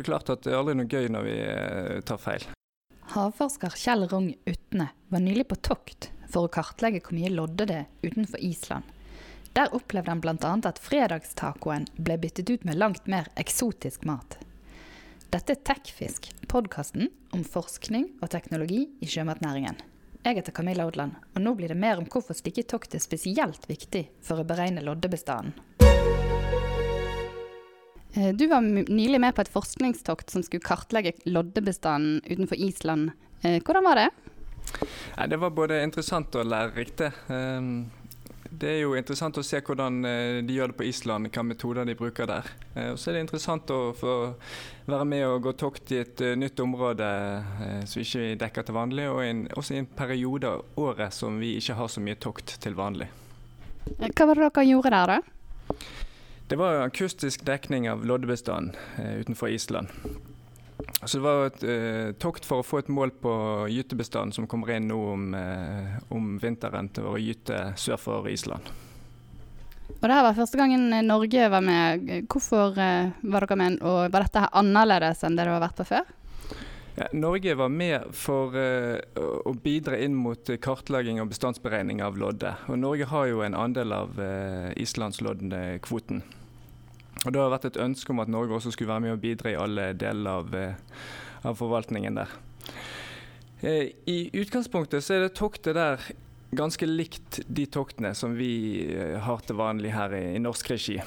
er klart at det er aldri noe gøy når vi eh, tar feil. Havforsker Kjell Rung Utne var nylig på tokt for å kartlegge hvor mye lodde det utenfor Island. Der opplevde han bl.a. at fredagstacoen ble byttet ut med langt mer eksotisk mat. Dette er Tekfisk, podkasten om forskning og teknologi i sjømatnæringen. Jeg heter Camilla Odland, og nå blir det mer om hvorfor slike tokt er spesielt viktig for å beregne loddebestanden. Eh, Du var nylig med på et forskningstokt som skulle kartlegge loddebestanden utenfor Island. Eh, Hvordan var det? Det var både interessant og lærerikt. det. Ehm, er jo interessant å se hvordan eh, de gjør det på Island, hvilke metoder de bruker der. Og så er det interessant å få være med og gå tokt i et nytt område som ikke vi dekker til vanlig, og en, også i en periode av året som vi ikke har så mye tokt til vanlig. Hva var det dere gjorde der, da? Det var akustisk dekning av loddebestanden eh, utenfor Island. Så det var et eh, tokt for å få et mål på gytebestanden som kommer inn nå om, eh, om vinteren til å gyte sør for Island. Og det her var første gangen Norge var med. Hvorfor eh, var dere med, og var dette her annerledes enn det det har vært på før? Ja, Norge var med for uh, å bidra inn mot kartlegging og bestandsberegning av lodde. Og Norge har jo en andel av uh, islandsloddekvoten. Og Det har vært et ønske om at Norge også skulle være med og bidra i alle deler av, eh, av forvaltningen der. Eh, I utgangspunktet så er det toktet der ganske likt de toktene som vi eh, har til vanlig her i, i norsk regi.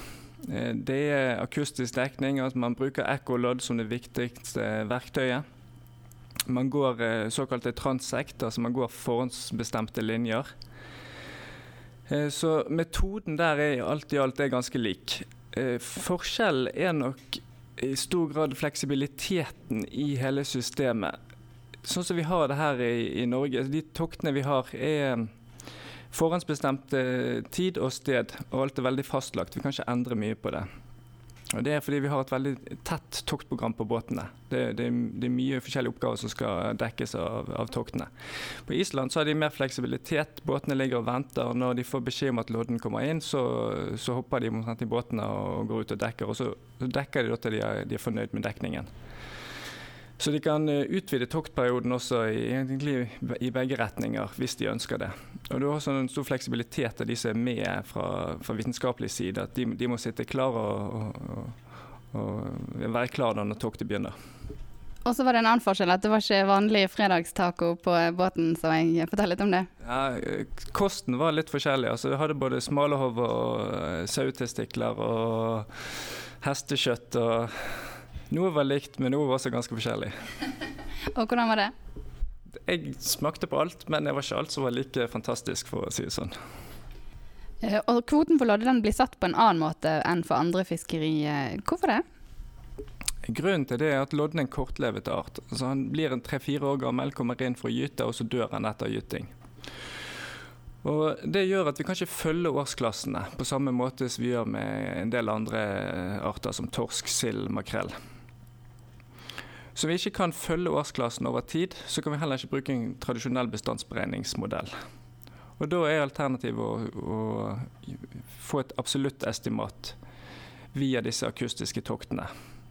Det er akustisk dekning, at man bruker ekkolodd som det viktigste verktøyet. Man går såkalte transekt, altså man går forhåndsbestemte linjer. Så metoden der er alt i alt er ganske lik. Eh, Forskjellen er nok i stor grad fleksibiliteten i hele systemet. Sånn som vi har det her i, i Norge, de toktene vi har er forhåndsbestemt eh, tid og sted, og alt er veldig fastlagt. Vi kan ikke endre mye på det. Og Det er fordi vi har et veldig tett toktprogram på båtene. Det, det, det er mye forskjellige oppgaver som skal dekkes av, av toktene. På Island så har de mer fleksibilitet. Båtene ligger og venter. Når de får beskjed om at lodden kommer inn, så, så hopper de i båtene og går ut og dekker. Og så, dekker de til de er, de er fornøyd med dekningen. Så de kan eh, utvide toktperioden også i, i begge retninger, hvis de ønsker det. Og Du har også en stor fleksibilitet av de som er med fra, fra vitenskapelig side. at De, de må sitte klar og, og, og, være klar når toktet begynner. Og så var det en annen forskjell, at det var ikke vanlig fredagstaco på eh, båten, så jeg forteller litt om det. Ja, eh, kosten var litt forskjellig. Altså, du hadde både smalahove og sauetestikler og hestekjøtt. og Noe var likt, men noe var også ganske forskjellig. Og hvordan var det? Jeg smakte på alt, men det var ikke alt som var like fantastisk, for å si det sånn. Eh, Og kvoten for lodde den blir satt på en annen måte enn for andre fiskeri. Eh, Hvorfor det? Grunnen til det er at lodden er en kortlevet art. Altså han blir en tre-fire år gammel, kommer inn for å gyte, og så dør han etter gyting. Og Det gjør at vi kan ikke følge årsklassene på samme måte som vi gjør med en del andre arter som torsk, sild, makrell. Så vi ikke kan følge årsklassen over tid, så kan vi heller ikke bruke en tradisjonell bestandsberegningsmodell. Og Da er alternativet å, å få et absolutt estimat via disse akustiske toktene.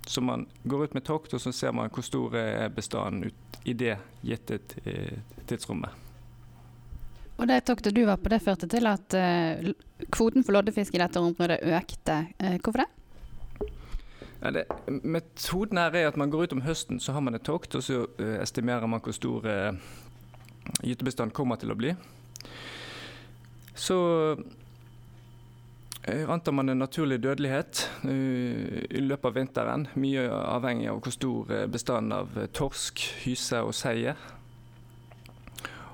Så man går ut med tokt, og så ser man hvor stor er bestanden ut i det gitte eh, tidsrommet. Og det toktet du var på, det førte til at eh, kvoten for loddefisk i dette området økte. Eh, Hvorfor det? Ja, det, metoden her er at man går ut om høsten, så har man et tokt, og så uh, estimerer man hvor stor uh, gytebestanden kommer til å bli. Så uh, antar man en naturlig dødelighet uh, i løpet av vinteren. Mye avhengig av hvor stor eh, bestanden av eh, torsk, hyse og sei er.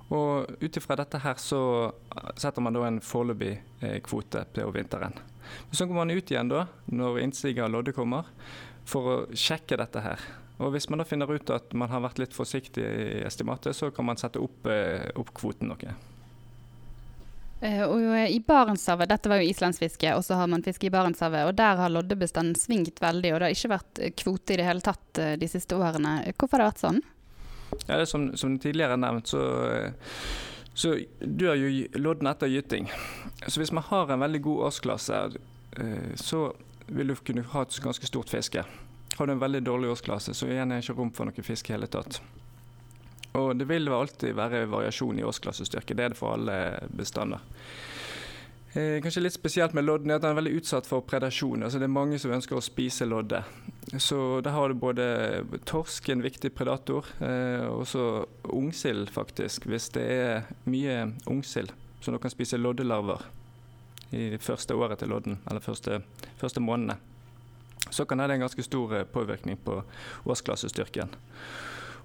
Og ut ifra dette her så setter man da en foreløpig eh, kvote på vinteren. Men Så går man ut igjen da, når innsiget av lodde kommer, for å sjekke dette her. Og Hvis man da finner ut at man har vært litt forsiktig i estimatet, så kan man sette opp, eh, opp kvoten noe. Eh, Og i Barentshavet, dette var jo islandsfiske, og så har man fiske i Barentshavet, og der har loddebestanden svingt veldig, og det har ikke vært eh, kvote i det hele tatt de siste årene. Hvorfor har det vært sånn? Ja, det er som, som tidligere nevnt, så, så dør jo gy- lodden etter gyting. Så hvis man har en veldig god årsklasse, eh, så vil du kunne ha et ganske stort fiske. har du en veldig dårlig årsklasse, så igjen er det ikke rom for noe fisk i hele tatt. Og det vil alltid være variasjon i årsklassestyrke. Det er det for alle bestander. Eh, kanskje litt spesielt med lodden er at den er veldig utsatt for predasjon. Altså det er mange som ønsker å spise lodde. Så der har du både torsk, en viktig predator, eh, og så ungsild, faktisk. Hvis det er mye ungsild, så du kan spise loddelarver i det første året til lodden, eller første, første månedene, så kan det ha en ganske stor eh, påvirkning på årsklassestyrken.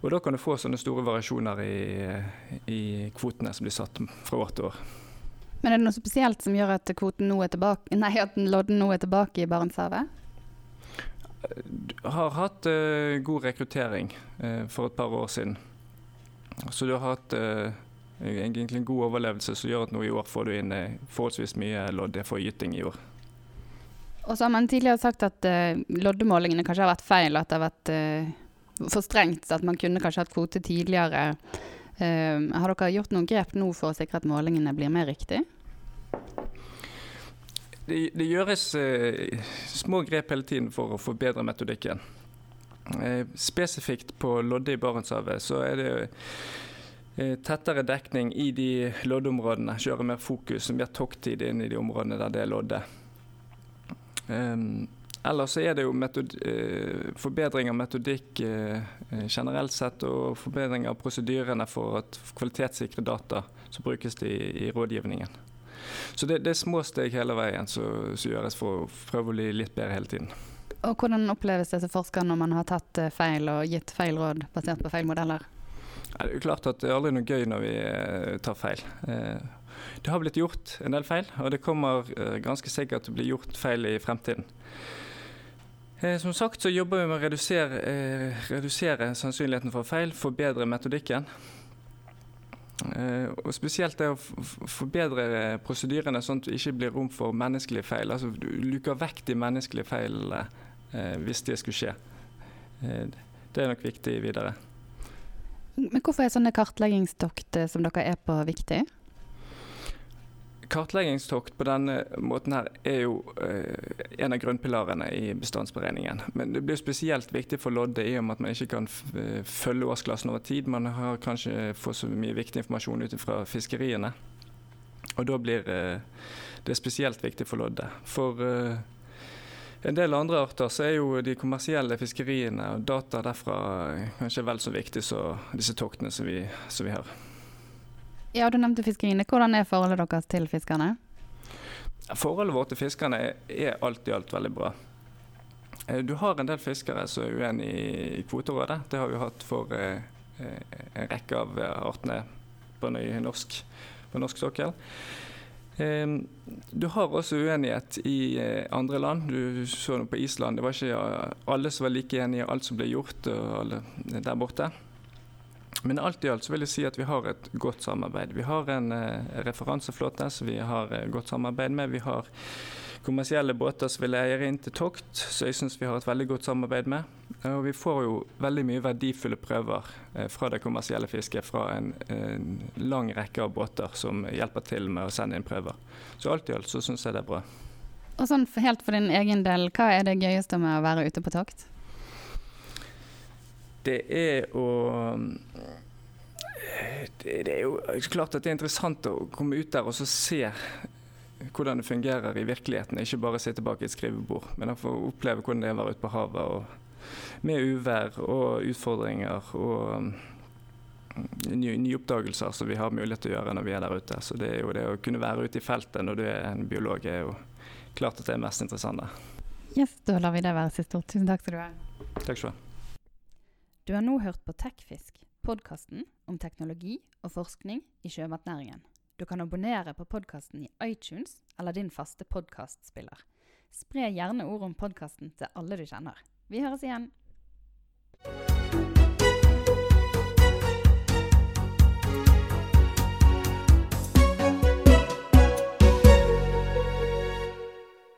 Og da kan du få sånne store variasjoner i, i kvotene som blir satt fra år til år. Men er det noe spesielt som gjør at, kvoten nå er tilbake, nei, at lodden nå er tilbake i Barentshavet? Har hatt uh, god rekruttering uh, for et par år siden. Så du har hatt uh, egentlig en god overlevelse som gjør at nå i år får du inn forholdsvis mye lodd for gyting i år. Og så har man tidligere sagt at loddemålingene kanskje har vært feil, at det har vært for strengt, at man kunne kanskje hatt kvote tidligere. Har dere gjort noen grep nå for å sikre at målingene blir mer riktig? Det, det gjøres eh, små grep hele tiden for å forbedre metodikken. Eh, spesifikt på lodde i Barentshavet så er det eh, tettere dekning i de loddeområdene. Kjøre mer fokus, mer tokttid inn i de områdene der det er lodde. Um, Ellers er det jo metod, eh, forbedring av metodikk eh, eh, generelt sett, og forbedring av prosedyrene for å kvalitetssikre data som brukes i, i rådgivningen. Så det, det, er små steg hele veien som gjøres for å prøve å bli litt bedre hele tiden. Og Hvordan oppleves det som forsker når man har tatt feil og gitt feil råd basert på feil modeller? Ja, det er jo klart at det er aldri noe gøy når vi tar feil. Det har blitt gjort en del feil, og det kommer ganske sikkert til å bli gjort feil i fremtiden. Eh, som sagt så jobber vi med å redusere, eh, redusere sannsynligheten for feil, forbedre metodikken. Eh, og Spesielt det å forbedre prosedyrene sånn at det ikke blir rom for menneskelige feil. Altså Du luker vekk de menneskelige feilene hvis det skulle skje. det er nok viktig videre. Men Hvorfor er sånne kartleggingstokt som dere er på, viktig? Kartleggingstokt på denne måten her er jo eh, en av grunnpilarene i bestandsberegningen. Men det blir spesielt viktig for lodde i og med at man ikke kan eh, følge årsklassen over tid. Man har kanskje fått så mye viktig informasjon ut fra fiskeriene. Og da blir eh, det spesielt viktig for lodde. For en del andre arter så er jo de kommersielle fiskeriene og data derfra kanskje vel så viktig som disse toktene som vi, som vi har. Ja, Du nevnte fiskeriene. Hvordan er forholdet deres til fiskerne? Forholdet vårt til fiskerne er alt i alt veldig bra. Eh, du har en del fiskere som er uenig i kvoterådet. Det har vi hatt for eh, eh, en rekke av artene på norsk, på norsk sokkel. Du har også uenighet i andre land. Du så det på Island. Det var ikke alle som var like enige i alt som ble gjort der borte. Men alt i alt så vil jeg si at vi har et godt samarbeid. Vi har en eh, referanseflåte som vi har eh, godt samarbeid med. Vi har kommersielle båter som vi leier inn til tokt, så jeg syns vi har et veldig godt samarbeid med. Og vi får jo veldig mye verdifulle prøver eh, fra det kommersielle fisket fra en, en, lang rekke av båter som hjelper til med å sende inn prøver. Så alt i alt så syns jeg det er bra. Og sånn helt for din egen del, hva er det gøyeste med å være ute på tokt? Det er å det, er jo klart at det er interessant å komme ut der og så se hvordan det fungerer i virkeligheten. Ikke bare sitte bak et skrivebord, men å få oppleve hvordan det er å være ute på havet. Og med uvær og utfordringer og nye, nye, oppdagelser som vi har mulighet til å gjøre når vi er der ute. Så det er jo det å kunne være ute i feltet når du er en biolog, er jo klart at det er mest interessante. Yes, da lar vi det være siste ord. Tusen takk skal du ha. Takk skal du ha. Du har nå hørt på Tekfisk, podkasten om teknologi og forskning i sjømatnæringen. Du kan abonnere på podkasten i iTunes eller din faste podkastspiller. Spre gjerne ord om podkasten til alle du kjenner. Vi høres igjen!